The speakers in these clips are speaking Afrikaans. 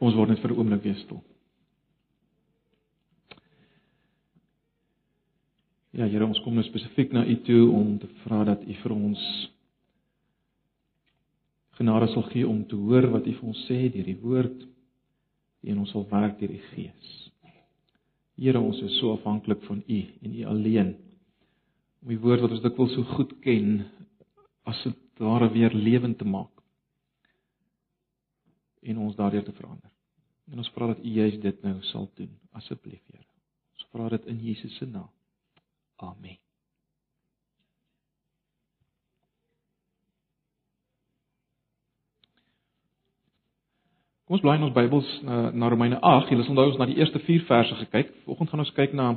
Kom ons word net vir 'n oomblik weer stil. Ja, Here, ons kom nou spesifiek na U toe om te vra dat U vir ons genade sal gee om te hoor wat U vir ons sê deur die woord en ons sal werk deur die Gees. Here, ons is so afhanklik van U en U alleen om die woord wat ons dikwels so goed ken as dit ware weer lewend te maak en ons daardeur te verander. En ons vra dat U juist dit nou sal doen, asseblief, Here. Ons vra dit in Jesus se naam. Amen. Kom ons bly in ons Bybels na, na Romeine 8. Julle sal onthou ons na die eerste 4 verse gekyk. Vanoggend gaan ons kyk na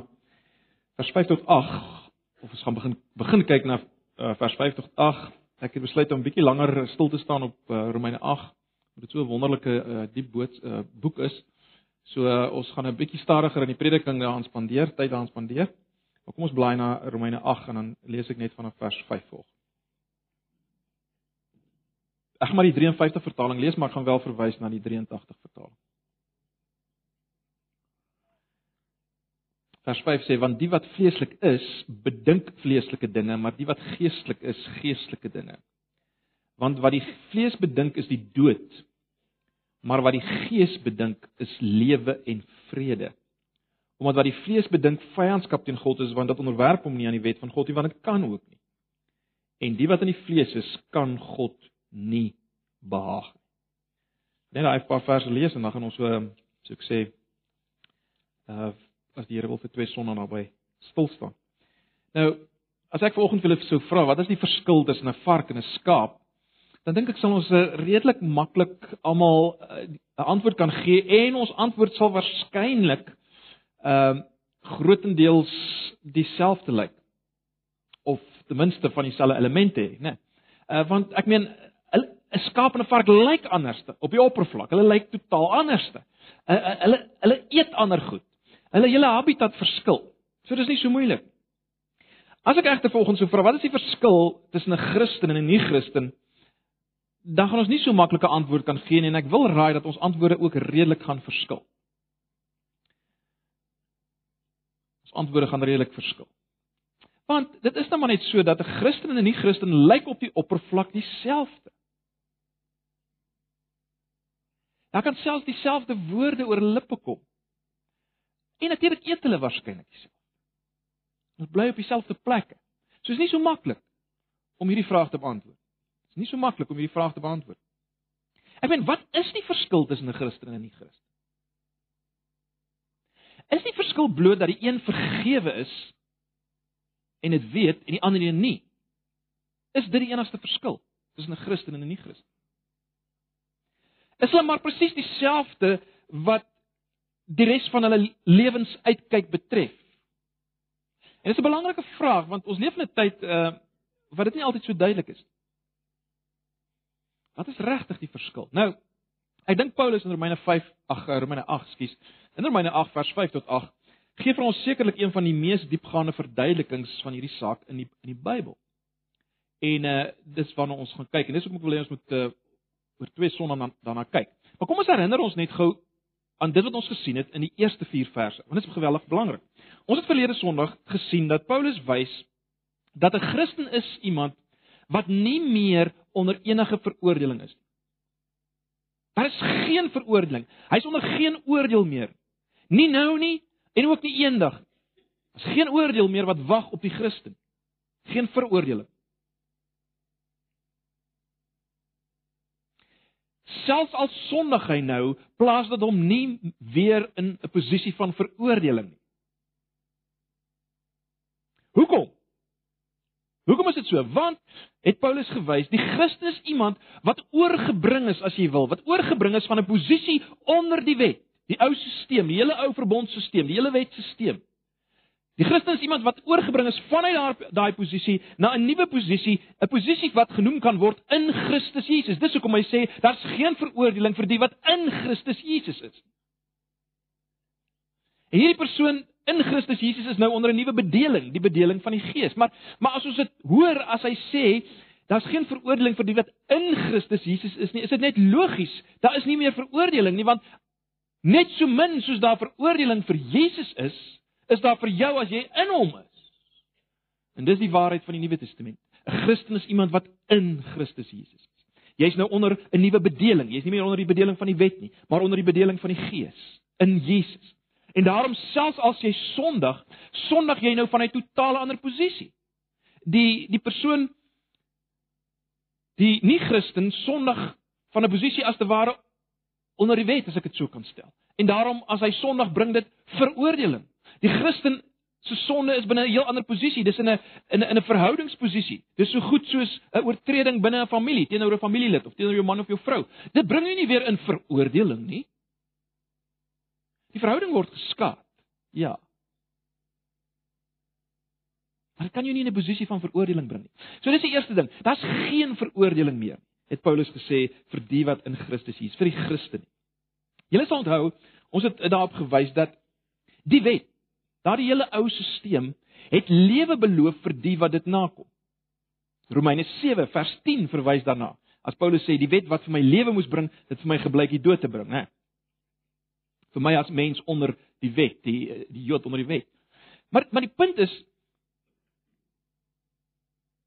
vers 5 tot 8 of ons gaan begin begin kyk na uh, vers 5 tot 8. Ek het besluit om 'n bietjie langer stil te staan op uh, Romeine 8 omdat dit so 'n wonderlike uh, diep bood, uh, boek is. So uh, ons gaan 'n bietjie stadiger in die prediking daaraan spandeer, tyd daaraan spandeer. Maar kom ons blaai na Romeine 8 en dan lees ek net vanaf vers 5 volg. Ek gaan maar die 53 vertaling lees, maar ek gaan wel verwys na die 83 vertaling. Vers 5 sê want die wat vleeslik is, bedink vleeslike dinge, maar die wat geestelik is, geestelike dinge. Want wat die vlees bedink is die dood, maar wat die gees bedink is lewe en vrede omdat wat die vlees bedink vyandskap teen God is want dit onderwerp hom nie aan die wet van God nie want dit kan ook nie. En die wat in die vlees is, kan God nie behaag nie. Net daai paar verse lees en dan gaan ons so so ek sê uh as die Here wil vir twee sonne naby stil staan. Nou, as ek vanoggend wil sou vra, wat is die verskil tussen 'n vark en 'n skaap? Dan dink ek sal ons uh, redelik maklik almal uh, 'n uh, antwoord kan gee en ons antwoord sal waarskynlik ehm uh, grootendeels dieselfde lyk of ten minste van dieselfde elemente hê, né? Uh want ek meen 'n skaap en 'n vark lyk anders op die oppervlak. Hulle lyk totaal anders. Uh, uh, hulle hulle eet ander goed. Hulle hele habitat verskil. So dis nie so moeilik. As ek regte volgens so vra, wat is die verskil tussen 'n Christen en 'n nie-Christen? Dan gaan ons nie so maklike antwoord kan gee nie en ek wil raai dat ons antwoorde ook redelik gaan verskil. antwoorde gaan redelik verskil. Want dit is nou maar net so dat 'n Christen en 'n nie-Christen lyk op die oppervlak dieselfde. Daar kan selfs dieselfde woorde oor lippe kom. En natuurlik eet hulle waarskynlik dieselfde. Ons bly op dieselfde plekke. So is nie so maklik om hierdie vraag te beantwoord. Dit is nie so maklik om hierdie vraag te beantwoord. Ek meen, wat is die verskil tussen 'n Christen en 'n nie-Christen? Is die verskil bloot dat die een vergewe is en dit weet en die ander een nie? Is dit die enigste verskil tussen 'n Christen en 'n nie-Christen? Is hulle maar presies dieselfde wat die res van hulle lewens uitkyk betref? En dit is 'n belangrike vraag want ons leef in 'n tyd uh wat dit nie altyd so duidelik is. Wat is regtig die verskil? Nou, ek dink Paulus in Romeine 5, ag Romeine 8, skus, In Romeine 8 vers 5 tot 8 gee vir ons sekerlik een van die mees diepgaande verduidelikings van hierdie saak in die in die Bybel. En uh dis waarna ons gaan kyk en dis ook ek wil hê ons moet uh oor twee sonde dan daarna kyk. Maar kom ons herinner ons net gou aan dit wat ons gesien het in die eerste 4 verse. Want dit is geweldig belangrik. Ons het verlede Sondag gesien dat Paulus wys dat 'n Christen is iemand wat nie meer onder enige veroordeling is. Daar is geen veroordeling. Hy's onder geen oordeel meer. Nie nou nie en ook nie eendag. Daar's geen oordeel meer wat wag op die Christen. Geen veroordeling. Selfs al sondig hy nou, plaas dit hom nie weer in 'n posisie van veroordeling nie. Hoekom? Hoekom is dit so? Want het Paulus gewys, die Christen is iemand wat oorgebring is as jy wil, wat oorgebring is van 'n posisie onder die wet. Die ou stelsel, die hele ou verbondstelsel, die hele wetstelsel. Die Christen is iemand wat oorgebring is vanuit daai posisie na 'n nuwe posisie, 'n posisie wat genoem kan word in Christus Jesus. Dis hoekom hy sê daar's geen veroordeling vir die wat in Christus Jesus is. En hierdie persoon in Christus Jesus is nou onder 'n nuwe bedeling, die bedeling van die Gees. Maar maar as ons dit hoor as hy sê daar's geen veroordeling vir die wat in Christus Jesus is nie, is dit net logies. Daar is nie meer veroordeling nie want Net so min soos daar veroordeling vir Jesus is, is daar vir jou as jy in hom is. En dis die waarheid van die Nuwe Testament. 'n Christen is iemand wat in Christus Jesus is. Jy's nou onder 'n nuwe bedeling. Jy's nie meer onder die bedeling van die wet nie, maar onder die bedeling van die Gees in Jesus. En daarom selfs as jy sondig, sondig jy nou van 'n totale ander posisie. Die die persoon die nie-Christen sondig van 'n posisie as te ware onder die wet as ek dit so kan stel. En daarom as hy sondig bring dit veroordeling. Die Christen se sonde is binne 'n heel ander posisie. Dis in 'n in 'n in 'n verhoudingsposisie. Dis so goed soos 'n oortreding binne 'n familie teenoor 'n familielid of teenoor jou man of jou vrou. Dit bring jou nie weer in veroordeling nie. Die verhouding word geskaad. Ja. Maar dit kan jou nie in 'n posisie van veroordeling bring nie. So dis die eerste ding. Daar's geen veroordeling meer, het Paulus gesê vir die wat in Christus is, vir die Christen. Julle sal onthou, ons het daarop gewys dat die wet Daardie hele ou stelsel het lewe beloof vir die wat dit nakom. Romeine 7 vers 10 verwys daarna. As Paulus sê die wet wat vir my lewe moes bring, dit vir my gebleik die dood te bring, né? Vir my as mens onder die wet, die die Jood onder die wet. Maar maar die punt is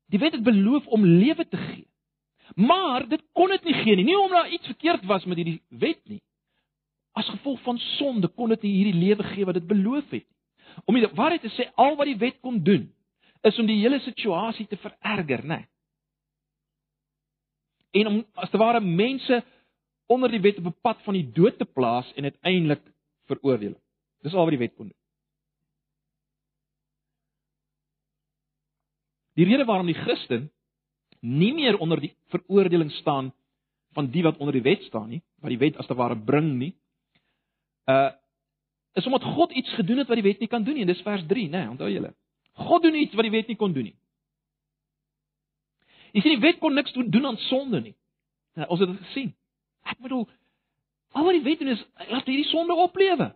die wet het beloof om lewe te gee. Maar dit kon dit nie gee nie, nie omdat daar iets verkeerd was met hierdie wet nie. As gevolg van sonde kon dit nie hierdie lewe gee wat dit beloof het nie. Om die waarheid te sê, al wat die wet kon doen, is om die hele situasie te vererger, né? Nee. En om as te ware mense onder die wet op 'n pad van die dood te plaas en uiteindelik veroordeel. Dis al wat die wet kon doen. Die rede waarom die Christen nie meer onder die veroordeling staan van die wat onder die wet staan nie, wat die wet as te ware bring nie, uh is omdat God iets gedoen het wat die wet nie kan doen nie. En dis vers 3, né? Nee, onthou julle. God doen iets wat die wet nie kon doen nie. Jy sien die wet kon niks doen aan sonde nie. Nou, ons het dit gesien. Ek bedoel, al wat die wet doen is laat hierdie sonde oplewe.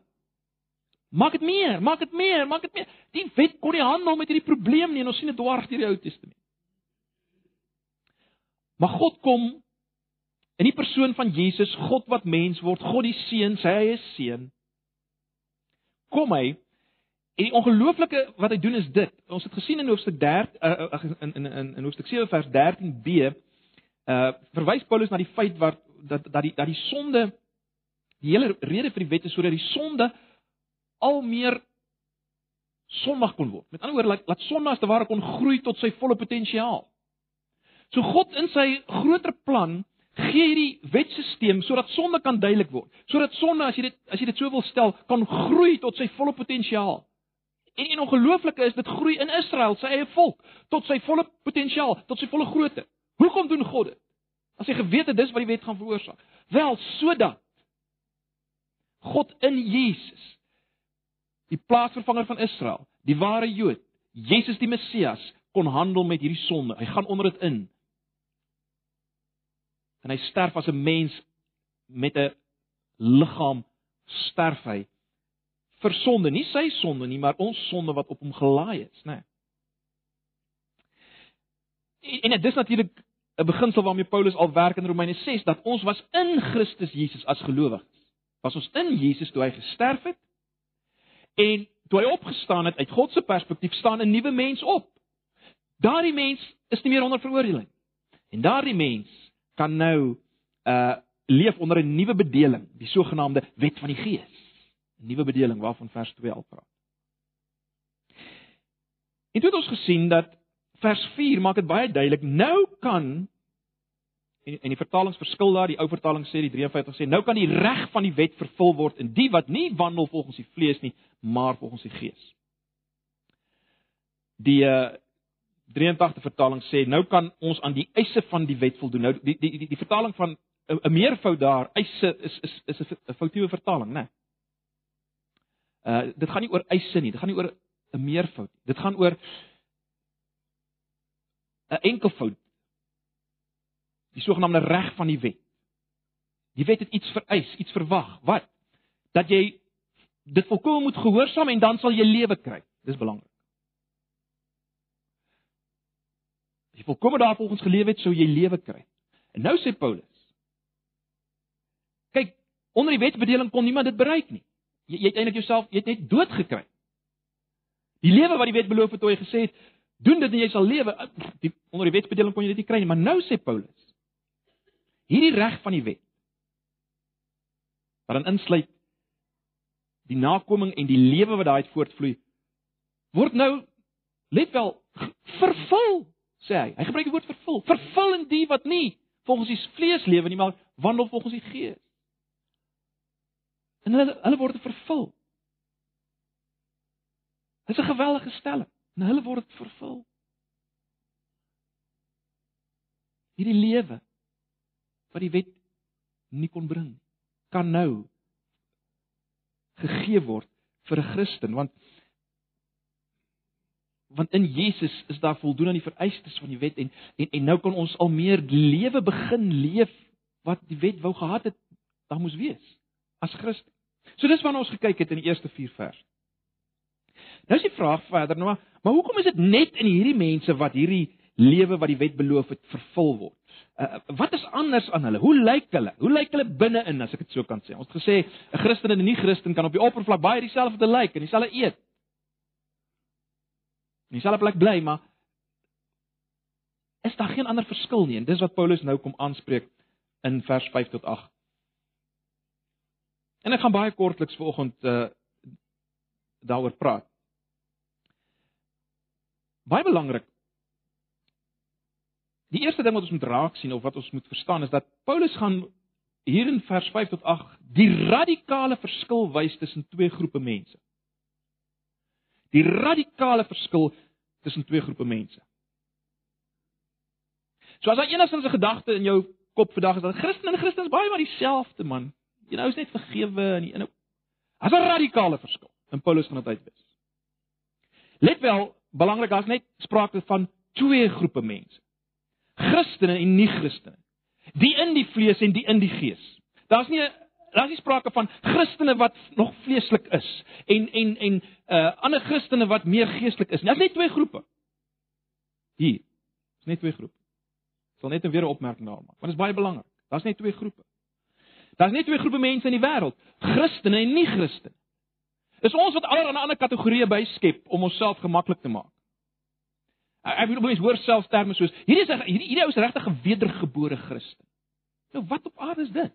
Maak dit meer, maak dit meer, maak dit meer. Die wet kon nie handel met hierdie probleem nie en ons sien dit dwars deur die Ou Testament. Maar God kom in die persoon van Jesus, God wat mens word, God die Seun, sy eie seun kom hy en die ongelooflike wat hy doen is dit. Ons het gesien in hoofstuk 13 uh, in in in in hoofstuk 7 vers 13b uh verwys Paulus na die feit wat dat dat die dat die sonde die hele rede vir die wet is sodat die sonde al meer sondig kon word. Met ander woorde laat, laat sonde as te ware kon groei tot sy volle potensiaal. So God in sy groter plan gee hierdie wetstelsel sodat sonde kan duidelik word. Sodat sonde as jy dit as jy dit so wil stel, kan groei tot sy volle potensiaal. En en ongelooflike is dit groei in Israel, sy eie volk, tot sy volle potensiaal, tot sy volle grootte. Hoekom doen God dit? As hy geweet het dis wat die wet gaan veroorsaak. Wel, sodat God in Jesus die plaasvervanger van Israel, die ware Jood, Jesus die Messias kon handel met hierdie sonde. Hy gaan onder dit in en hy sterf as 'n mens met 'n liggaam sterf hy vir sonde, nie sy sonde nie, maar ons sonde wat op hom gelaai is, né? En, en dit is natuurlik 'n beginsel waarmee Paulus al werk in Romeine 6 dat ons was in Christus Jesus as gelowiges. Was ons in Jesus toe hy gesterf het en toe hy opgestaan het uit God se perspektief staan 'n nuwe mens op. Daardie mens is nie meer onder veroordeling. En daardie mens kan nou uh leef onder 'n nuwe bedeling, die sogenaamde wet van die Gees. 'n Nuwe bedeling waarvan vers 2 al praat. En dit het ons gesien dat vers 4 maak dit baie duidelik, nou kan en en die vertalings verskil daar, die ou vertaling sê die 53 sê nou kan die reg van die wet vervul word in die wat nie wandel volgens die vlees nie, maar volgens die Gees. Die uh 83 vertaling sê nou kan ons aan die eise van die wet voldoen. Nou die die die, die vertaling van 'n meervoud daar eise is is is 'n foutiewe vertaling, né? Nee. Uh dit gaan nie oor eise nie, dit gaan nie oor 'n meervoud. Dit gaan oor 'n enkelvoud. Die sogenaamde reg van die wet. Die wet het iets vereis, iets verwag. Wat? Dat jy dit volkome moet gehoorsaam en dan sal jy lewe kry. Dis belangrik. jy volkome daarvolgens geleef het, sou jy lewe kry. En nou sê Paulus: Kyk, Onder die wetsbedeling kon niemand dit bereik nie. Jy, jy het eintlik jouself, jy het net dood gekry. Die lewe wat die wet beloof het toe hy gesê het, doen dit en jy sal lewe. Die, onder die wetsbedeling kon jy dit nie kry nie, maar nou sê Paulus, hierdie reg van die wet wat dan insluit die nakoming en die lewe wat daaruit voortvloei word nou let wel vervul sê hy. Hy gebruik die woord vervul. Vervul in die wat nie volgens die vlees lewe nie maar wandel volgens die gees. En hulle hulle word vervul. Dit is 'n geweldige stelling en hulle word vervul hierdie lewe wat die wet nie kon bring kan nou gegee word vir 'n Christen want want in Jesus is daar voldoen aan die vereistes van die wet en en en nou kan ons al meer lewe begin leef wat die wet wou gehad het daar moes wees as Christen. So dis waarna ons gekyk het in die eerste 4 vers. Nou is die vraag verder nou maar, maar hoekom is dit net in hierdie mense wat hierdie lewe wat die wet beloof het vervul word? Uh, wat is anders aan hulle? Hoe lyk hulle? Hoe lyk hulle binne-in as ek dit so kan sê? Ons het gesê 'n Christen en 'n nie-Christen kan op die oppervlak baie dieselfde lyk en dieselfde eet. En dieselfde plek bly, maar is daar geen ander verskil nie en dis wat Paulus nou kom aanspreek in vers 5 tot 8. En ek gaan baie kortliks vanoggend uh daaroor praat. Baie belangrik Die eerste ding wat ons moet raak sien of wat ons moet verstaan is dat Paulus gaan hier in vers 5 tot 8 die radikale verskil wys tussen twee groepe mense. Die radikale verskil tussen twee groepe mense. So as daar enigstens 'n gedagte in jou kop vandag is dat Christen en Christene baie maar dieselfde man. Jy nou is net vergewe en die in 'n As 'n radikale verskil. En Paulus gaan dit uitwys. Let wel, belangrik, daar's net sprake van twee groepe mense. Christene en nie-Christene. Die in die vlees en die in die gees. Daar's nie daar's nie sprake van Christene wat nog vleeslik is en en en uh ander Christene wat meer geestelik is. Daar's net twee groepe. Hier. Dis net twee groepe. Ek sal net weer 'n opmerking daar maak. Want dit is baie belangrik. Daar's net twee groepe. Daar's net twee groepe mense in die wêreld, Christene en nie-Christene. Is ons wat allerlei ander kategorieë byskep om onsself gemaklik te maak. Ek wil mense hoor selfs terme soos hierdie is hierdie hierdie ou is regtig 'n wedergebore Christen. Nou wat op aarde is dit?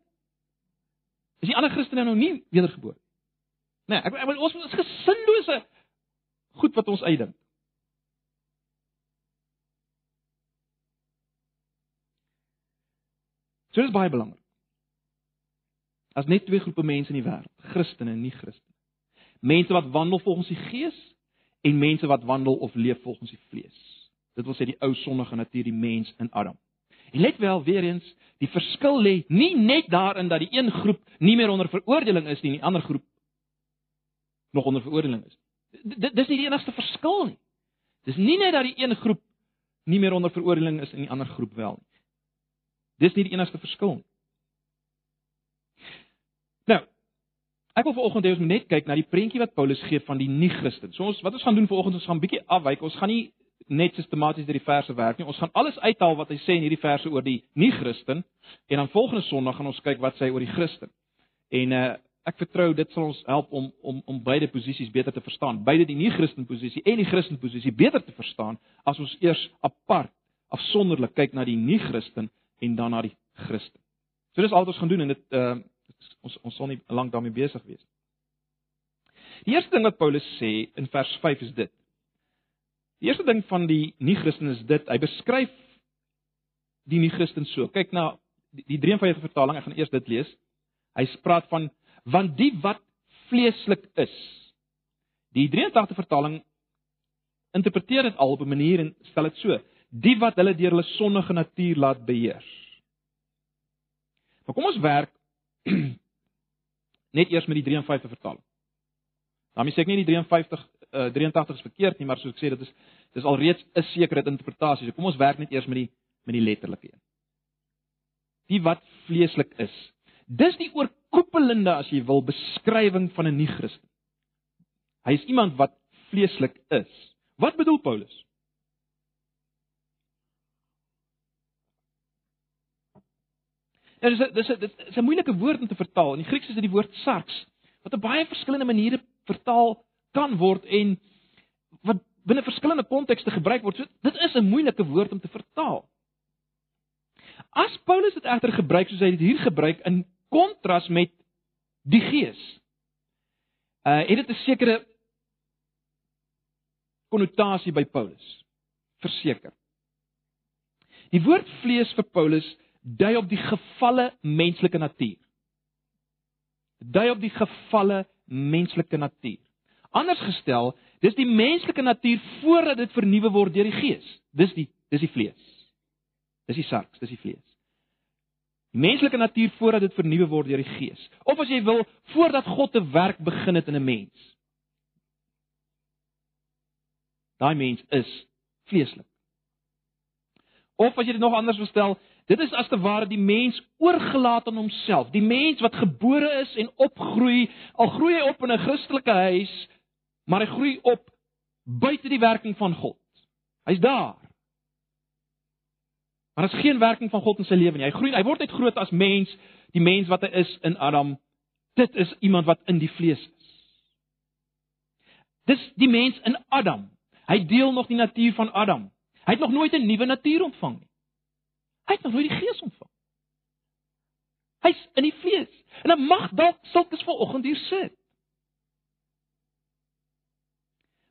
Is die ander Christene nou nie wedergebore? Nee, ek ek ons is gesinlose goed wat ons uitdink. So dis baie belangrik. As net twee groepe mense in die wêreld, Christene en nie-Christene. Mense wat wandel volgens die Gees en mense wat wandel of leef volgens die vlees. Dit wil sê die ou sondige natuur, die mens in Adam. En let wel weer eens, die verskil lê nie net daarin dat die een groep nie meer onder veroordeling is nie en die ander groep nog onder veroordeling is. Dit dis nie die enigste verskil nie. Dis nie net dat die een groep nie meer onder veroordeling is en die ander groep wel nie. Dis nie die enigste verskil nie. Nou, Ek wil vanoggend hê ons moet net kyk na die prentjie wat Paulus gee van die nie-Christen. So ons wat ons gaan doen vanoggend, ons gaan bietjie afwyk. Ons gaan nie net sistematies deur die verse werk nie. Ons gaan alles uithaal wat hy sê in hierdie verse oor die nie-Christen en dan volgende Sondag gaan ons kyk wat sê oor die Christen. En uh ek vertrou dit sal ons help om om om beide posisies beter te verstaan. Beide die nie-Christen posisie en die Christen posisie beter te verstaan as ons eers apart afsonderlik kyk na die nie-Christen en dan na die Christen. So dis al wat ons gaan doen en dit uh ons ons sal nie lank daarmee besig wees nie. Die eerste ding wat Paulus sê in vers 5 is dit. Die eerste ding van die nie-Christen is dit, hy beskryf die nie-Christen so. Kyk na die 53 vertaling, ek gaan eers dit lees. Hy praat van want die wat vleeslik is. Die 83 vertaling interpreteer dit al op 'n manier en stel dit so: die wat hulle deur hulle sondige natuur laat beheers. Maar kom ons werk net eers met die 53 vertaling. Daarmee sê ek nie die 53 uh, 83 is verkeerd nie, maar soos ek sê dit is dis alreeds 'n sekere interpretasie. So kom ons werk net eers met die met die letterlike een. Die wat vleeslik is. Dis die oorkoepelende as jy wil beskrywing van 'n nie-Christen. Hy is iemand wat vleeslik is. Wat bedoel Paulus? Nou dis 'n dis 'n dis 'n moeilike woord om te vertaal. In die Grieks is dit die woord sarx wat op baie verskillende maniere vertaal kan word en wat binne verskillende kontekste gebruik word. So dit is 'n moeilike woord om te vertaal. As Paulus dit egter gebruik soos hy dit hier gebruik in kontras met die Gees, uh het dit 'n sekere konnotasie by Paulus. Verseker. Die woord vlees vir Paulus dui op die gefalle menslike natuur. Dui op die gefalle menslike natuur. Anders gestel, dis die menslike natuur voordat dit vernuwe word deur die Gees. Dis die dis die vlees. Dis die sarks, dis die vlees. Die menslike natuur voordat dit vernuwe word deur die Gees. Of as jy wil, voordat God 'n werk begin het in 'n mens. Daai mens is vleeslik. Of as jy dit nog anders verstel, dit is as te ware die mens oorgelaat aan homself. Die mens wat gebore is en opgroei, al groei hy op in 'n Christelike huis, maar hy groei op buite die werking van God. Hy's daar. Maar daar is geen werking van God in sy lewe nie. Hy groei, hy word net groot as mens, die mens wat hy is in Adam. Dit is iemand wat in die vlees is. Dis die mens in Adam. Hy deel nog die natuur van Adam. Hy het nog nooit 'n nuwe natuur ontvang nie. Hy het nog nooit die Gees ontvang. Hy's in die vlees. En dan mag dalk sulkes vanoggend hier sit.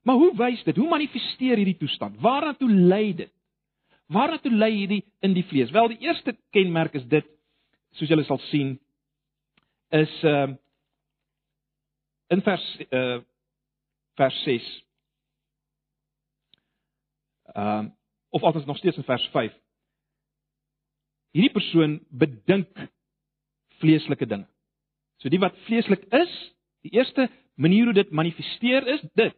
Maar hoe wys dit? Hoe manifesteer hierdie toestand? Waarna toe lei dit? Waarna toe lei hierdie in die vlees? Wel, die eerste kenmerk is dit soos julle sal sien is uh in vers uh vers 6. Ehm uh, of althans nog steeds in vers 5. Hierdie persoon bedink vleeslike dinge. So die wat vleeslik is, die eerste manier hoe dit manifesteer is dit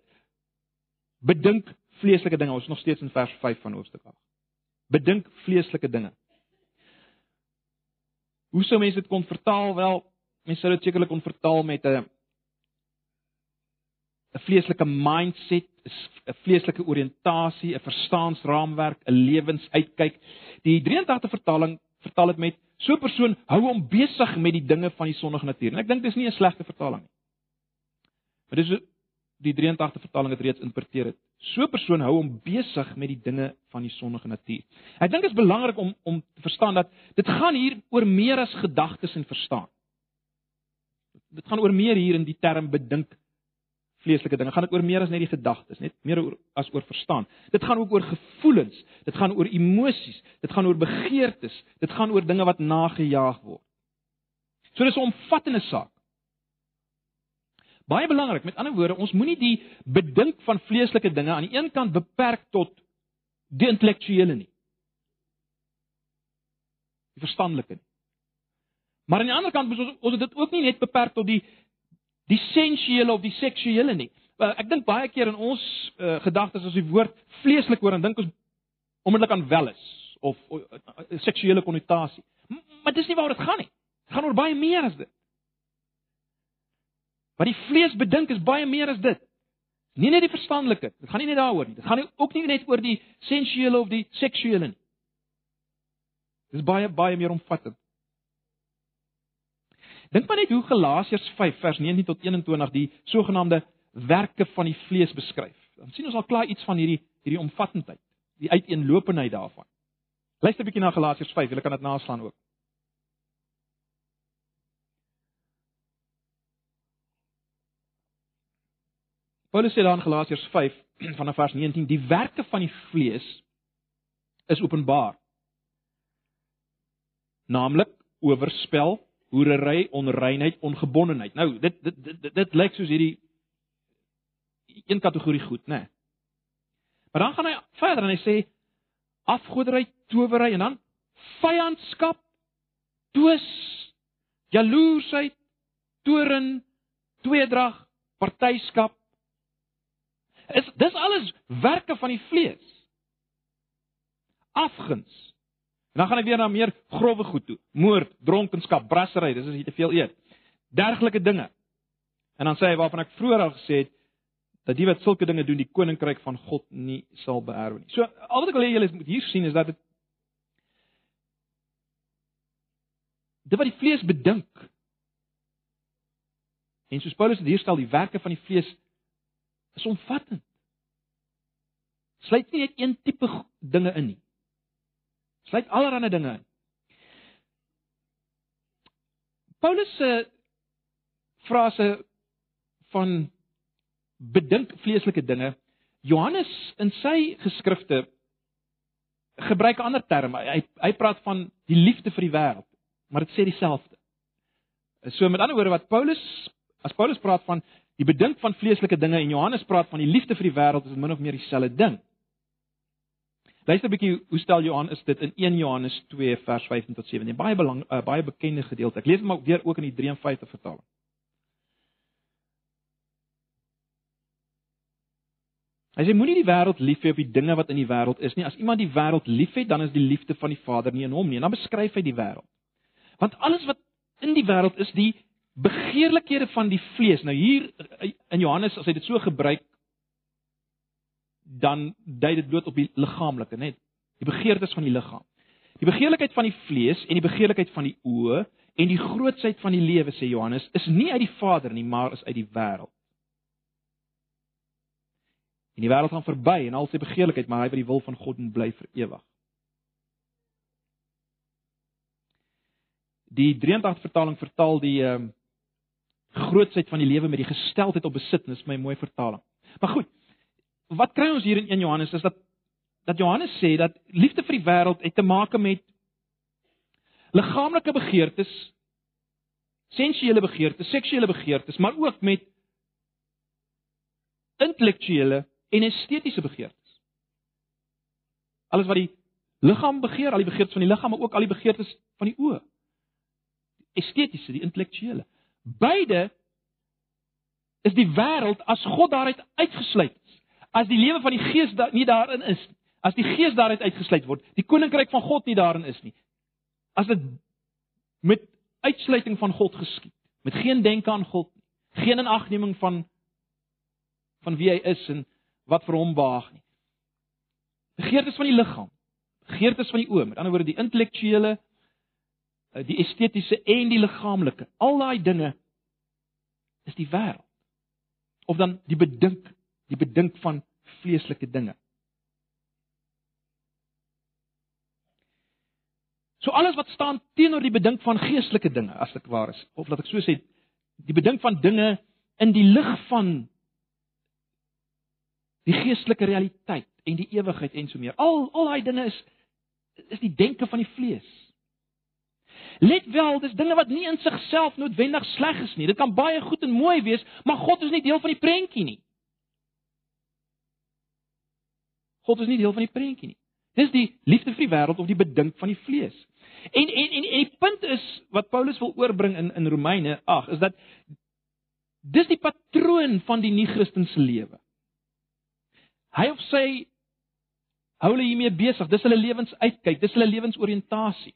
bedink vleeslike dinge. Ons is nog steeds in vers 5 van hoofstuk 8 bedink vleeslike dinge. Hoe sou mense dit kon vertaal? Wel, mense sou dit sekerlik kon vertaal met 'n 'n vleeslike mindset, 'n vleeslike oriëntasie, 'n verstaansraamwerk, 'n lewensuitkyk. Die 83 vertaling vertaal dit met so 'n persoon hou hom besig met die dinge van die sondige natuur. En ek dink dis nie 'n slegte vertaling nie. Maar dis die 83 vertaling het reeds interpreteer het. So 'n persoon hou hom besig met die dinge van die sondige natuur. Ek dink dit is belangrik om om te verstaan dat dit gaan hier oor meer as gedagtes en verstaan. Dit gaan oor meer hier in die term bedink vleeslike dinge. Gaan dit oor meer as net die gedagtes, net meer oor as oor verstaan. Dit gaan ook oor gevoelens, dit gaan oor emosies, dit gaan oor begeertes, dit gaan oor dinge wat nagejaag word. So dis 'n omvattende saak. Baie belangrik, met ander woorde, ons moenie die bedink van vleeslike dinge aan die een kant beperk tot die intellektuele nie. Die verstandelike nie. Maar aan die ander kant moet ons ons dit ook nie net beperk tot die die sensuele of die seksuele nie. Ek dink baie keer in ons uh, gedagtes as die woord vleeslik hoor, dan dink ons onmiddellik aan welis of uh, uh, seksuele konnotasie. Maar dis nie waaroor dit gaan nie. Dit gaan oor baie meer as dit. Wat die vlees bedink is baie meer as dit. Nie net die verstandelike, dit gaan nie net daaroor nie. Dit gaan ook nie net oor die sensuele of die seksuele nie. Dit is baie baie meer omvattend. Dink maar net hoe Galasiërs 5 vers 19 tot 21 die sogenaamde werke van die vlees beskryf. Dan sien ons al klaar iets van hierdie hierdie omvattendheid, die uiteenlopendheid daarvan. Luister 'n bietjie na Galasiërs 5, jy kan dit naslaan ook. Paulus sê daar in Galasiërs 5 vanaf vers 19 die werke van die vlees is openbaar. Naamlik oorspel, hoerery, onreinheid, ongebondenheid. Nou, dit dit dit, dit, dit lyk soos hierdie een kategorie goed, né? Nee. Maar dan gaan hy verder en hy sê afgodery, towery en dan vyandskap, twis, jaloesheid, toorn, tweedrag, partyskap, Is dis alles werke van die vlees. Afguns. En dan gaan ek weer na meer grouwe goed toe. Moord, dronkenskap, brassery, dis as jy te veel eet. Dergelike dinge. En dan sê hy waarvan ek vroeër al gesê het dat die wat sulke dinge doen, die koninkryk van God nie sal beerwe nie. So al wat ek wil hê julle moet hier sien is dat dit dit wat die vlees bedink. En soos Paulus dit hier stel, die werke van die vlees is omvattend. Sluit nie net een tipe dinge in nie. Sluit allerlei dinge in. Paulus se frase van bedink vleeslike dinge. Johannes in sy geskrifte gebruik 'n ander term. Hy hy praat van die liefde vir die wêreld, maar dit sê dieselfde. So met ander woorde wat Paulus as Paulus praat van die bedink van vleeslike dinge en Johannes praat van die liefde vir die wêreld, is dit min of meer dieselfde ding. Luister 'n bietjie hoe stel Johannes dit in 1 Johannes 2 vers 15 tot 17. Baie belang uh, baie bekende gedeelte. Ek lees dit maar weer ook in die 53 vertaling. Hy sê moenie die wêreld lief hê of die dinge wat in die wêreld is nie. As iemand die wêreld liefhet, dan is die liefde van die Vader nie in hom nie. En dan beskryf hy die wêreld. Want alles wat in die wêreld is, die begeerlikhede van die vlees. Nou hier in Johannes as hy dit so gebruik, dan dui dit bloot op die liggaamlike, net die begeertes van die liggaam. Die begeerlikheid van die vlees en die begeerlikheid van die oë en die grootsheid van die lewe sê Johannes is nie uit die Vader nie, maar is uit die wêreld. En die wêreld gaan verby en al sy begeerlikheid, maar hy wat die wil van God moet bly vir ewig. Die 83 vertaling vertaal die ehm um, grootsheid van die lewe met die gesteldheid op besitnis, my mooi vertaling. Maar goed. Wat kry ons hier in 1 Johannes is dat dat Johannes sê dat liefde vir die wêreld het te maak met liggaamlike begeertes, sensuele begeertes, seksuele begeertes, maar ook met intellektuele en estetiese begeertes. Alles wat die liggaam begeer, al die begeertes van die liggaam, maar ook al die begeertes van die oë. Estetiese, die intellektuele. Beide is die wêreld as God daaruit uitgesluit is. As die lewe van die Gees da nie daarin is nie. As die Gees daaruit uitgesluit word, die koninkryk van God nie daarin is nie. As dit met uitsluiting van God geskied, met geen denke aan God nie, geen inagneming van van wie hy is en wat vir hom behaag nie. Begeertes van die liggaam, begeertes van die oë, met ander woorde die intellektuele, eh, die estetiese en die liggaamlike, al daai dinge is die wêreld. Of dan die bedink, die bedink van vleeslike dinge. So alles wat staan teenoor die bedink van geestelike dinge, as dit waar is, of laat ek so sê, die bedink van dinge in die lig van die geestelike realiteit en die ewigheid en so meer. Al al daai dinge is is die denke van die vlees. Let wel, dis dinge wat nie in sigself noodwendig sleg is nie. Dit kan baie goed en mooi wees, maar God is nie deel van die prentjie nie. God is nie deel van die prentjie nie. Dis die liefde vir die wêreld of die bedink van die vlees. En en en, en die punt is wat Paulus wil oorbring in in Romeine 8 is dat dis die patroon van die nie-Christelike lewe. Hy of sy hou hulle hiermee besig. Dis hulle lewensuitkyk, dis hulle lewensoriëntasie.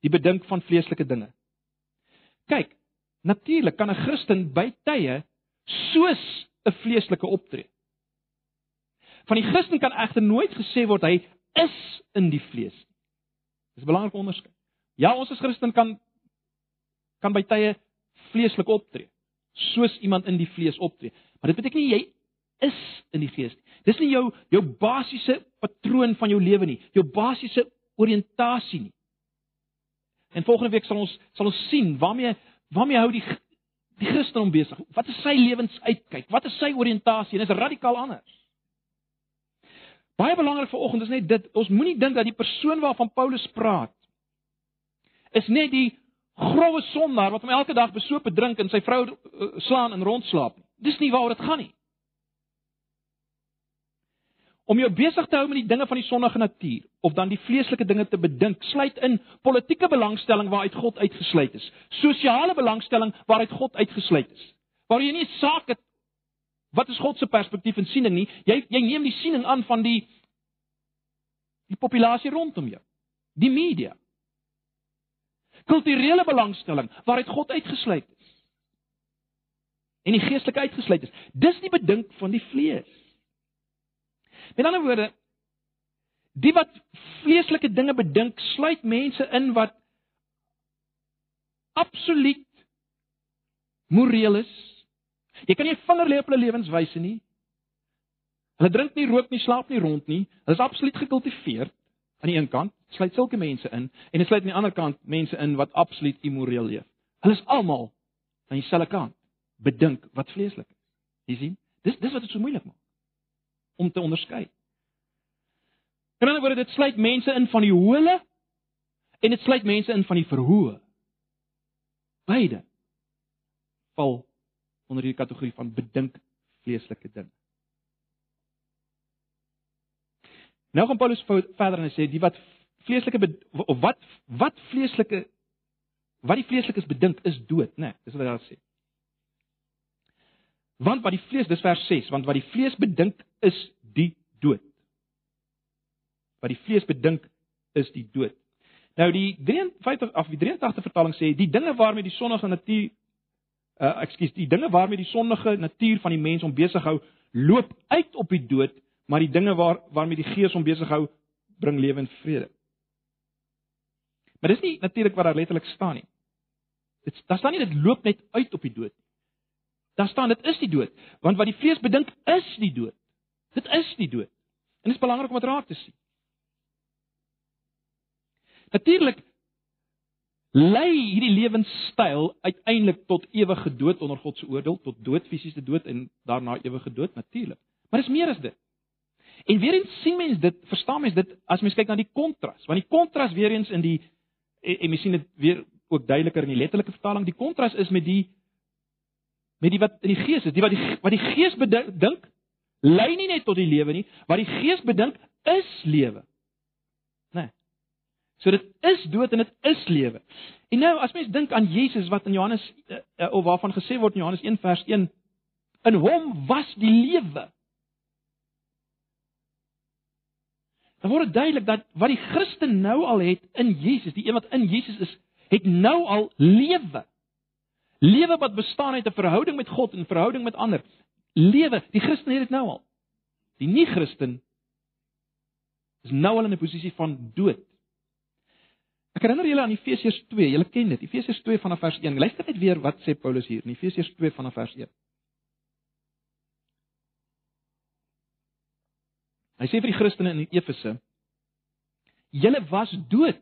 Die bedink van vleeslike dinge. Kyk, natuurlik kan 'n Christen by tye soos 'n vleeslike optree. Van die Christen kan egter nooit gesê word hy is in die vlees nie. Dis 'n belangrike onderskeid. Ja, ons as Christen kan kan by tye vleeslik optree, soos iemand in die vlees optree. Maar dit beteken nie jy is in die gees. Dis nie jou jou basiese patroon van jou lewe nie, jou basiese oriëntasie nie. En volgende week sal ons sal ons sien waarmee waarmee hou die die Christen hom besig. Wat is sy lewensuitkyk? Wat is sy oriëntasie? En dit is radikaal anders. Baie belangrik vir oggend is net dit, ons moenie dink dat die persoon waarvan Paulus praat is net die grouwe sondaar wat hom elke dag besoop drink en sy vrou uh, slaan en rondslaap. Dis nie waaroor dit gaan nie om jou besig te hou met die dinge van die sondige natuur of dan die vleeslike dinge te bedink, sluit in politieke belangstelling waaruit God uitgesluit is, sosiale belangstelling waaruit God uitgesluit is. Waar jy nie saak het wat is God se perspektief en siening nie, jy jy neem die siening aan van die die populasie rondom jou, die media. Kulturele belangstelling waaruit God uitgesluit is. En die geestelike uitgesluit is. Dis die bedink van die vlees. Met ander woorde, die wat vleeslike dinge bedink, sluit mense in wat absoluut moreel is. Jy kan nie 'n vinger lê op hulle lewenswyse nie. Hulle drink nie, rook nie, slaap nie rond nie. Hulle is absoluut gekultiveerd aan die een kant, sluit sulke mense in en dit sluit aan die ander kant mense in wat absoluut immoreel leef. Hulle is almal aan dieselfde kant, bedink wat vleeslik is. Jy sien? Dis dis wat dit so moeilik maak om te onderskei. In 'n ander woorde, dit sluit mense in van die hole en dit sluit mense in van die verhoë. Beide val onder die kategorie van bedink vleeslike dinge. Nou gaan Paulus verder en sê die wat vleeslike of wat wat vleeslike wat die vleeslikes bedink is dood, né? Nee, dis wat hy daar sê. Want wat die vlees, dis vers 6, want wat die vlees bedink is die dood. Wat die vlees bedink is die dood. Nou die 53 of die 83 vertaling sê die dinge waarmee die sondige natuur uh ekskuus, die dinge waarmee die sondige natuur van die mens om besig hou, loop uit op die dood maar die dinge waar waarmee die gees hom besig hou bring lewe en vrede. Maar dis nie natuurlik wat daar letterlik staan nie. Dit daar staan nie dit loop net uit op die dood nie. Daar staan dit is die dood, want wat die vlees bedink is die dood. Dit is die dood. En dit is belangrik om dit raak te sien. Natuurlik lei hierdie lewenstyl uiteindelik tot ewige dood onder God se oordeel, tot dood, fisiese dood en daarna ewige dood natuurlik. Maar dis meer as dit. En weer eens sien mens dit, verstaan mens dit as mens kyk na die kontras, want die kontras weer eens in die en, en mens sien dit weer ook duideliker in die letterlike vertaling, die kontras is met die met die wat in die gees is, die wat die wat die gees bedink lei nie net tot die lewe nie, wat die gees bedink is lewe. So dit is dood en dit is lewe. En nou as mens dink aan Jesus wat in Johannes uh, uh, of waarvan gesê word in Johannes 1 vers 1 in hom was die lewe. dan word dit duidelik dat wat die Christen nou al het in Jesus, die een wat in Jesus is, het nou al lewe. Lewe wat bestaan uit 'n verhouding met God en verhouding met ander. Lewe, die Christen het dit nou al. Die nie-Christen is nou al in 'n posisie van dood. Ek herinner julle aan Efesiërs 2, julle ken dit. Efesiërs 2 vanaf vers 1. Luister net weer wat sê Paulus hier in Efesiërs 2 vanaf vers 1. Hy sê vir die Christene in Efese: Julle was dood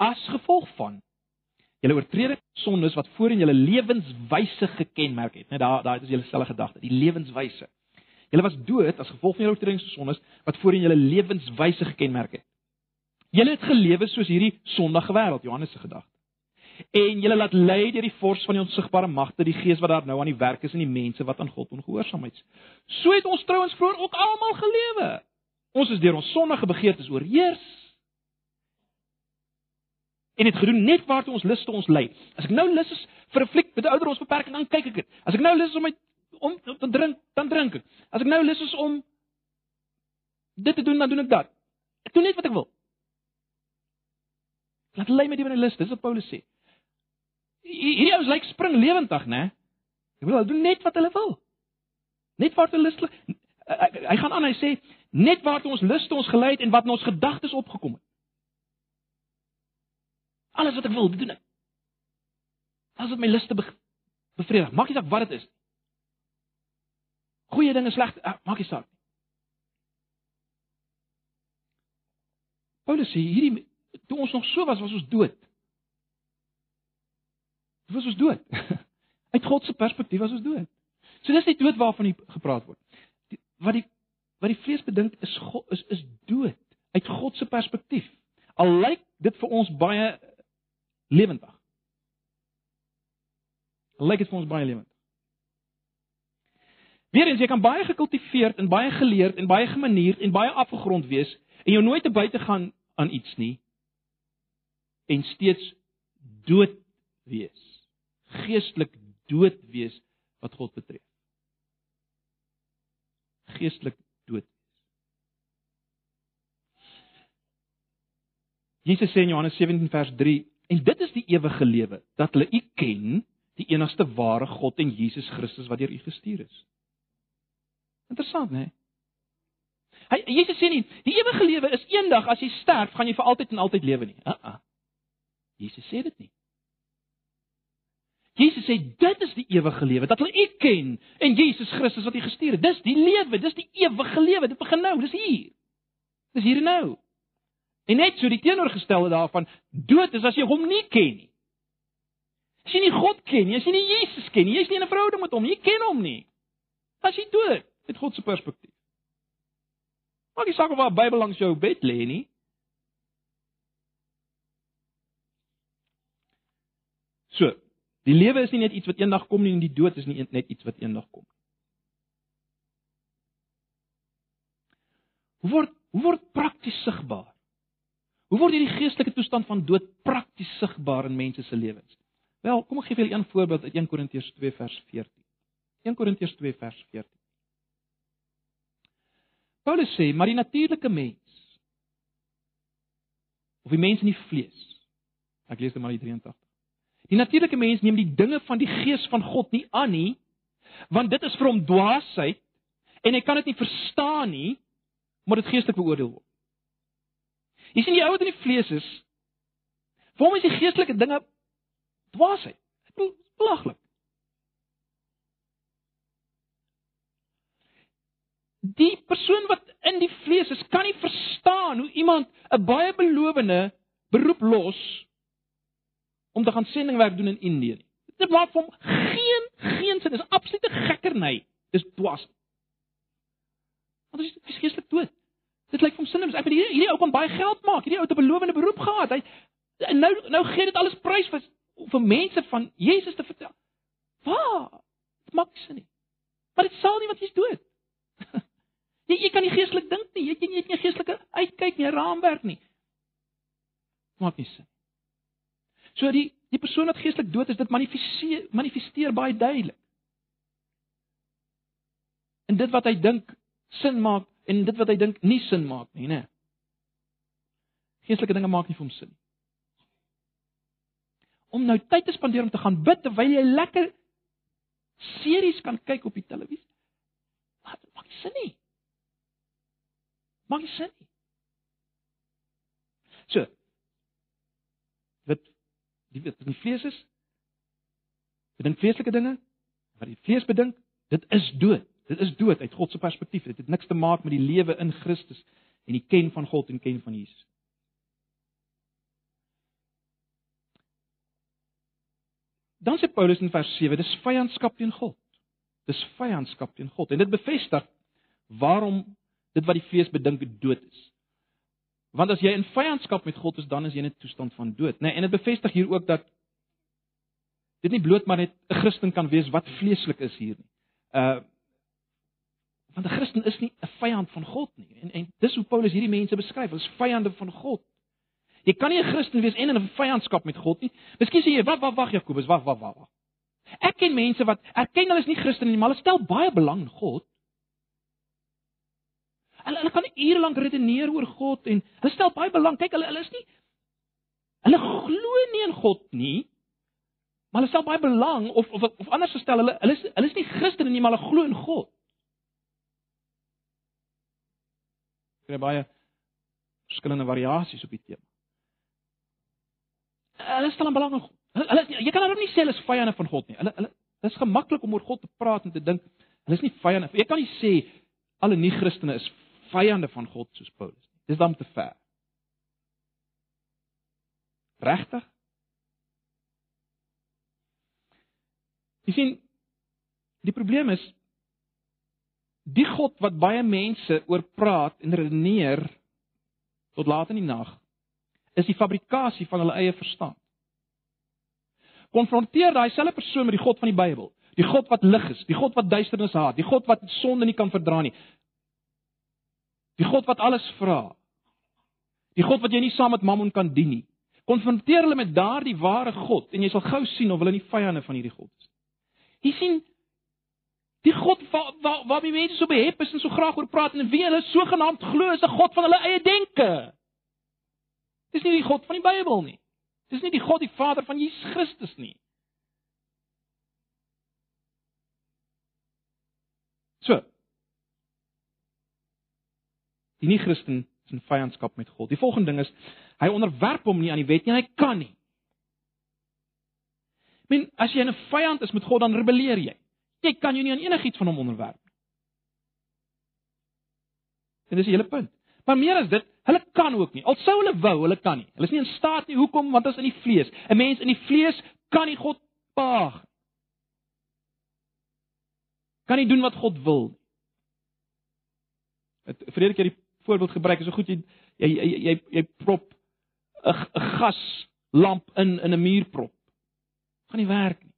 as gevolg van julle oortredings, sondes wat voorheen julle lewenswyse gekenmerk het. Net daar daai is julle selfe gedagte, die lewenswyse. Julle was dood as gevolg van julle oortredings, sondes wat voorheen julle lewenswyse gekenmerk het. Julle het gelewe soos hierdie sondige wêreld, Johannes se gedagte en julle laat lei deur die vors van die onsigbare magte, die gees wat daar nou aan die werk is in die mense wat aan God ongehoorsaam is. So het ons trouens vroeër ook almal gelewe. Ons is deur ons sondige begeertes oorheers. En dit gedoen net waartoe ons lus te ons lei. As ek nou lus is vir 'n fliek met 'n ouer ons beperking, dan kyk ek dit. As ek nou lus is om my om te drink, dan drink ek. As ek nou lus is om dit te doen, dan doen ek dit. Ek doen net wat ek wil. Laat lei met die lus, dis wat Paulus sê hierdie ouens lyk spring lewendig, né? Ek wil hulle doen net wat hulle wil. Net wat hulle lus. Hy gaan aan, hy sê net waar ons luste ons gelei het en wat in ons gedagtes opgekom het. Alles wat ek wil, doen ek. As dit my luste bevredig, maak nie saak wat dit is. Goeie dinge, slegte, ah, maak nie saak. Paulus sê hierdie toe ons nog so was, was ons dood. Dit was ons dood. Uit God se perspektief was ons dood. So dis die dood waarvan hier gepraat word. Die, wat die wat die vlees bedink is God is is dood uit God se perspektief. Al lyk dit vir ons baie lewendig. Al lyk dit vir ons baie lewendig. Weerens jy kan baie gekultiveerd en baie geleerd en baie gemanierd en baie afgegrond wees en jou nooit te buite gaan aan iets nie en steeds dood wees geestelik dood wees wat God betref. Geestelik dood wees. Jesus sê in Johannes 17 vers 3 en dit is die ewige lewe dat hulle U ken, die enigste ware God en Jesus Christus wat deur U gestuur is. Interessant, né? Hy Jesus sê nie die ewige lewe is eendag as jy sterf, gaan jy vir altyd en altyd lewe nie. Uh -uh. Jesus sê dit nie. Jesus sê dit is die ewige lewe, dat hulle U ken en Jesus Christus wat U gestuur het. Dis die lewe, dis die ewige lewe. Dit begin nou, dis hier. Dis hier en nou. En net so die teenoorgestelde daarvan, dood is as jy hom nie ken nie. As jy nie God ken nie, as jy nie Jesus ken nie, jy's nie in 'n verhouding met hom nie, jy ken hom nie. As jy dood uit God se perspektief. Maak nie saak of 'n Bybel langs jou bed lê nie. So, die lewe is nie net iets wat eendag kom nie en die dood is nie net iets wat eendag kom nie. Hoe word hoe word prakties sigbaar? Hoe word hierdie geestelike toestand van dood prakties sigbaar in mense se lewens? Wel, kom ek gee vir julle een voorbeeld uit 1 Korintiërs 2 vers 14. 1 Korintiërs 2 vers 14. Paulus sê, maar die natuurlike mens of die mens in die vlees. Ek lees dit maar in 83. Die natuurlike mens neem die dinge van die gees van God nie aan nie, want dit is vir hom dwaasheid en hy kan dit nie verstaan nie, maar dit geestelik beoordeel word. Jy sien die ou wat in die vlees is, vir hom is die geestelike dinge dwaasheid. Dit is belaglik. Die persoon wat in die vlees is, kan nie verstaan hoe iemand 'n baie belowende beroep los om te gaan sendingwerk doen in Indië nie. Dit maak vir hom geen geen sin. Dit is absolute gekkerny. Dis dwaas. Want dit is geestelik dood. Dit lyk vir hom sinloos. Ek bedoel hierdie hierdie ou kan baie geld maak. Hierdie ou het 'n belowende beroep gehad. Hy nou nou gee dit alles prys vir vir mense van Jesus te vertel. Waar? Dit maak sin nie. Maar dit sal nie wat jy's dood. jy jy kan nie geestelik dink nie. Jy jy het nie geestelike uitkyk nie, raamwerk nie. Maak nie sin. So die die persoon wat geestelik dood is, dit manifesteer manifesteer baie duidelik. En dit wat hy dink sin maak en dit wat hy dink nie sin maak nie, né? Geestelike dinge maak nie vir hom sin nie. Om nou tyd te spandeer om te gaan bid terwyl jy lekker series kan kyk op die televisie. Wat maak nie sin nie. Maak nie sin nie. So, die wat in die vlees is. Bedink vleeslike dinge. Wat die vlees bedink, dit is dood. Dit is dood uit God se perspektief. Dit het niks te maak met die lewe in Christus en die ken van God en ken van Jesus. Dan sê Paulus in vers 7, dis vyandskap teen God. Dis vyandskap teen God en dit bevestig waarom dit wat die vlees bedink dood is. Want as jy in vyandskap met God is, dan is jy in 'n toestand van dood, né? Nee, en dit bevestig hier ook dat dit nie bloot maar net 'n Christen kan wees wat vleeslik is hier nie. Uh want 'n Christen is nie 'n vyand van God nie. En en dis hoe Paulus hierdie mense beskryf, as vyande van God. Jy kan nie 'n Christen wees en in 'n vyandskap met God nie. Miskien sê jy, "Wag, wag, wag Jakobus, wag, wag, wag." Ek ken mense wat erken hulle is nie Christen nie, maar hulle stel baie belang in God. Hulle hulle kan ure lank redeneer oor God en hulle stel baie belang. Kyk, hulle hulle is nie hulle glo nie in God nie. Maar hulle stel baie belang of of of anders gestel, hulle hulle is hulle is nie Christene nie, maar hulle glo in God. Kry baie verskillende variasies op die tema. Hulle stel belang in God. Hulle, hulle jy kan hulle nie sê hulle is vyande van God nie. Hulle hulle dis gemaklik om oor God te praat en te dink hulle is nie vyande. Jy kan nie sê alle nie-Christene is vyande van God soos Paulus. Dis dan te ver. Regtig? Jy sien, die probleem is die God wat baie mense oor praat en redeneer tot laat in die nag, is die fabrikasie van hulle eie verstand. Konfronteer daai selfe persoon met die God van die Bybel, die God wat lig is, die God wat duisternis haat, die God wat sonde nie kan verdra nie. Die God wat alles vra. Die God wat jy nie saam met Mammon kan dien nie. Konfronteer hulle met daardie ware God en jy sal gou sien of hulle nie vyande van hierdie God is. Jy sien die God wat waar waar die mense so behep is en so graag oor praat en wie hulle sogenaamd glo is 'n God van hulle eie denke. Dis nie die God van die Bybel nie. Dis nie die God die Vader van Jesus Christus nie. So, Die nie-Christen is in vyandskap met God. Die volgende ding is hy onderwerp hom nie aan die wet nie, hy kan nie. Men as jy 'n vyand is met God, dan rebelleer jy. Jy kan jou nie aan enigiets van hom onderwerp nie. En dis die hele punt. Maar meer as dit, hulle kan ook nie. Al sou hulle wou, hulle kan nie. Hulle is nie in staat nie. Hoekom? Want dit is in die vlees. 'n Mens in die vlees kan nie God nie. Kan nie doen wat God wil nie. Het vrede keer die voorbeeld gebruik is so goed jy jy jy jy, jy prop 'n gaslamp in in 'n muurprop. Gaan nie werk nie.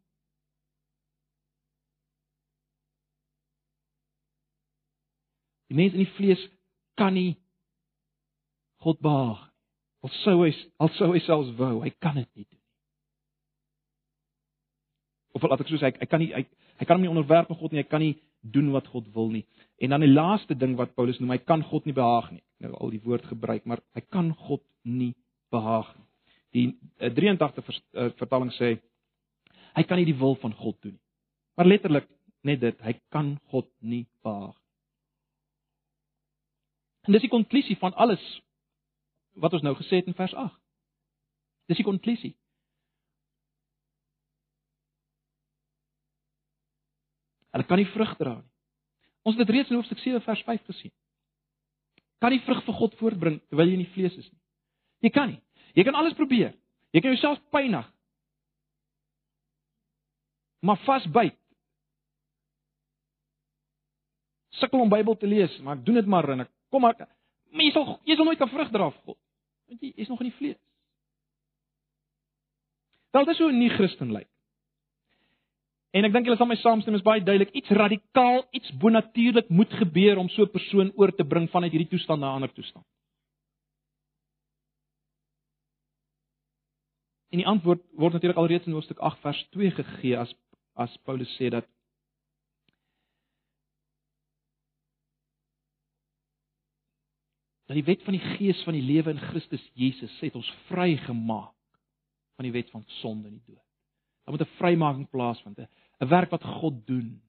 Die mens in die vlees kan nie God behaag. Al sou hy al sou hy selfs wou, hy kan dit nie doen. Of laat ek so sê, hy kan nie hy, hy kan hom nie onderwerp aan God nie, hy kan nie doen wat God wil nie. En dan die laaste ding wat Paulus noem, hy kan God nie behaag nie. Nou al die woord gebruik, maar hy kan God nie behaag nie. Die 83 uh, vertaling sê hy kan nie die wil van God doen nie. Maar letterlik net dit, hy kan God nie behaag. En dis die konklusie van alles wat ons nou gesê het in vers 8. Dis die konklusie. Hulle kan nie vrug dra nie. Ons het dit reeds in hoofstuk 7 vers 5 gesien. Kan nie vrug vir God voortbring terwyl jy in die vlees is nie. Jy kan nie. Jy kan alles probeer. Jy kan jouself pynig. Maar vasbyt. Sukkel om Bybel te lees, maar ek doen dit maar en ek kom maar jy sal jy sal nooit kan vrug dra vir God. Want jy is nog in die vlees. Wel dis hoe 'n nie-Christen lyk. En ek dink julle sal my saamstem, is baie duidelik, iets radikaal, iets bonatuurlik moet gebeur om so 'n persoon oor te bring vanuit hierdie toestand na 'n ander toestand. En die antwoord word natuurlik alreeds in hoofstuk 8 vers 2 gegee as as Paulus sê dat dat die wet van die gees van die lewe in Christus Jesus het ons vrygemaak van die wet van sonde en die dood. Daar moet 'n vrymaking plaasvind, 'n werk wat God doen.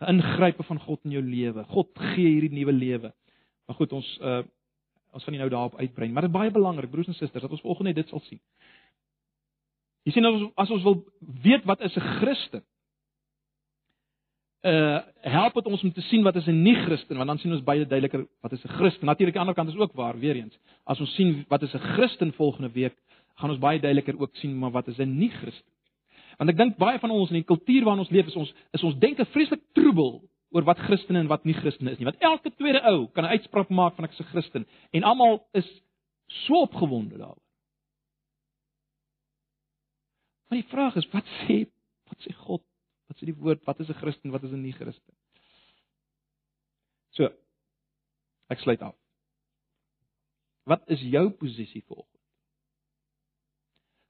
'n Ingrype van God in jou lewe. God gee hierdie nuwe lewe. Maar goed, ons uh ons gaan nie nou daarop uitbrei, maar dit is baie belangrik broers en susters dat ons volgende dit sal sien. Jy sien as ons as ons wil weet wat is 'n Christen, uh help dit ons om te sien wat is 'n nie-Christen, want dan sien ons baie duideliker wat is 'n Christen. Natuurlik aan die ander kant is ook waar, weer eens. As ons sien wat is 'n Christen volgende week, gaan ons baie duideliker ook sien maar wat is 'n nie-Christen. Want ek dink baie van ons in die kultuur waarin ons leef is ons is ons denke vreeslik troebel oor wat Christene en wat nie Christene is nie. Want elke tweede ou kan 'n uitspraak maak van ek is 'n Christen en almal is so opgewonde daaroor. Maar die vraag is wat sê wat sê God Wat sê die woord? Wat is 'n Christen? Wat is 'n nie-Christen? So. Ek sluit af. Wat is jou posisie volgens?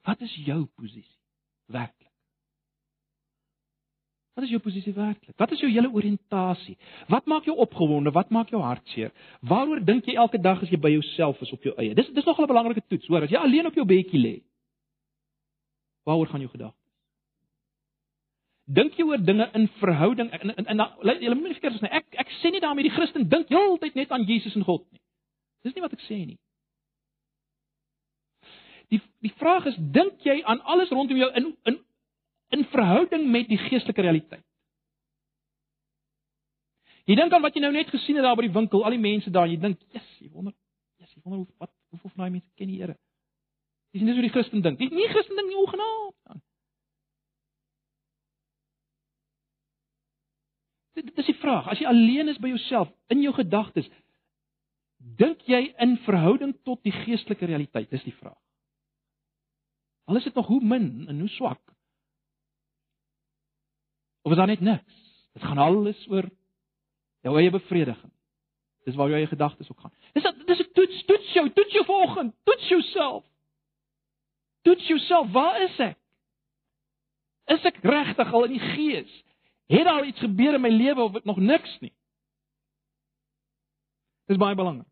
Wat is jou posisie werklik? Wat is jou posisie werklik? Wat is jou hele oriëntasie? Wat maak jou opgewonde? Wat maak jou hartseer? Waaroor dink jy elke dag as jy by jouself is op jou eie? Dis dis nog 'n belangrike toets, hoor. As jy alleen op jou bedjie lê, waaroor gaan jou gedagtes? dink jy oor dinge in verhouding en en, en jy moet nie verkeerd verstaan ek ek sê nie daarmee die Christen dink heeltyd net aan Jesus en God nie. Dis nie wat ek sê nie. Die die vraag is dink jy aan alles rondom jou in in in verhouding met die geestelike realiteit? Jy dink aan wat jy nou net gesien het daar by die winkel, al die mense daar, jy dink, "Jesus, jy wonder, Jesus, jy wonder hoe wat hoeveel van daai mense ken die Here." Dis nie so die Christen dink. Die nie Christen dink nie ogenaamd. Dit, dit is die vraag. As jy alleen is by jouself, in jou gedagtes, dink jy in verhouding tot die geestelike realiteit? Dis die vraag. Al is dit nog hoe min en hoe swak. Of is daar net niks? Dit gaan alles oor jou eie bevrediging. Dis waar jou eie gedagtes ook gaan. Dis dis 'n toets, toets jou, toets jou vanoggend, toets jouself. Toets jouself, waar is ek? Is ek regtig al in die gees? Het daar iets gebeur in my lewe of nog niks nie? Dis baie belangrik.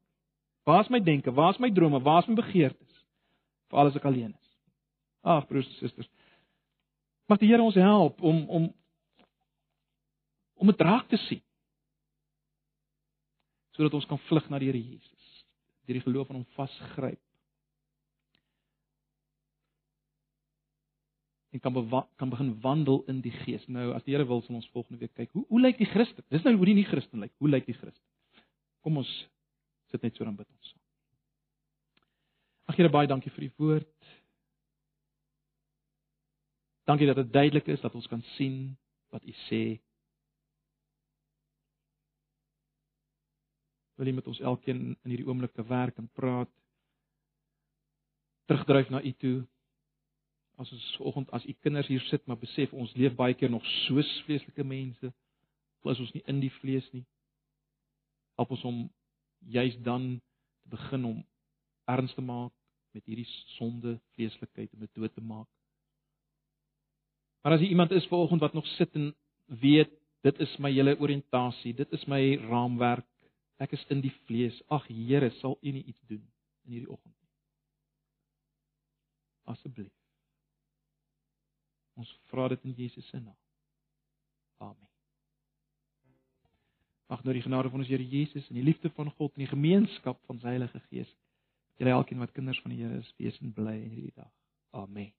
Waar is my denke? Waar is my drome? Waar is my begeertes? Veral as ek alleen is. Ag broers en susters. Mag die Here ons help om om om dit raak te sien. Sodat ons kan vlug na die Here Jesus. Deur die geloof aan hom vasgryp. en kan kan begin wandel in die Gees. Nou as die Here wil, sal ons volgende week kyk hoe hoe lyk die Christen? Dis nou hoe die nie Christen lyk. Hoe lyk die Christen? Kom ons sit net so dan bid ons. Ag Here, baie dankie vir u woord. Dankie dat dit duidelik is dat ons kan sien wat u sê. Wil jy met ons elkeen in hierdie oomblik te werk en praat? Terugdryf na u toe. As ons vanoggend as u kinders hier sit, maar besef ons leef baie keer nog soos vleeslike mense. Plus ons nie in die vlees nie. Help ons om juis dan te begin om erns te maak met hierdie sonde, vleeslikheid om dit dood te maak. Maar as iemand is vanoggend wat nog sit en weet dit is my hele oriëntasie, dit is my raamwerk, ek is in die vlees. Ag Here, sal U nie iets doen in hierdie oggend nie. Asseblief. Ons vra dit in Jesus se naam. Amen. Mag nou die genade van ons Here Jesus en die liefde van God en die gemeenskap van sy Heilige Gees julle elkeen wat kinders van die Here is, wees en bly in hierdie dag. Amen.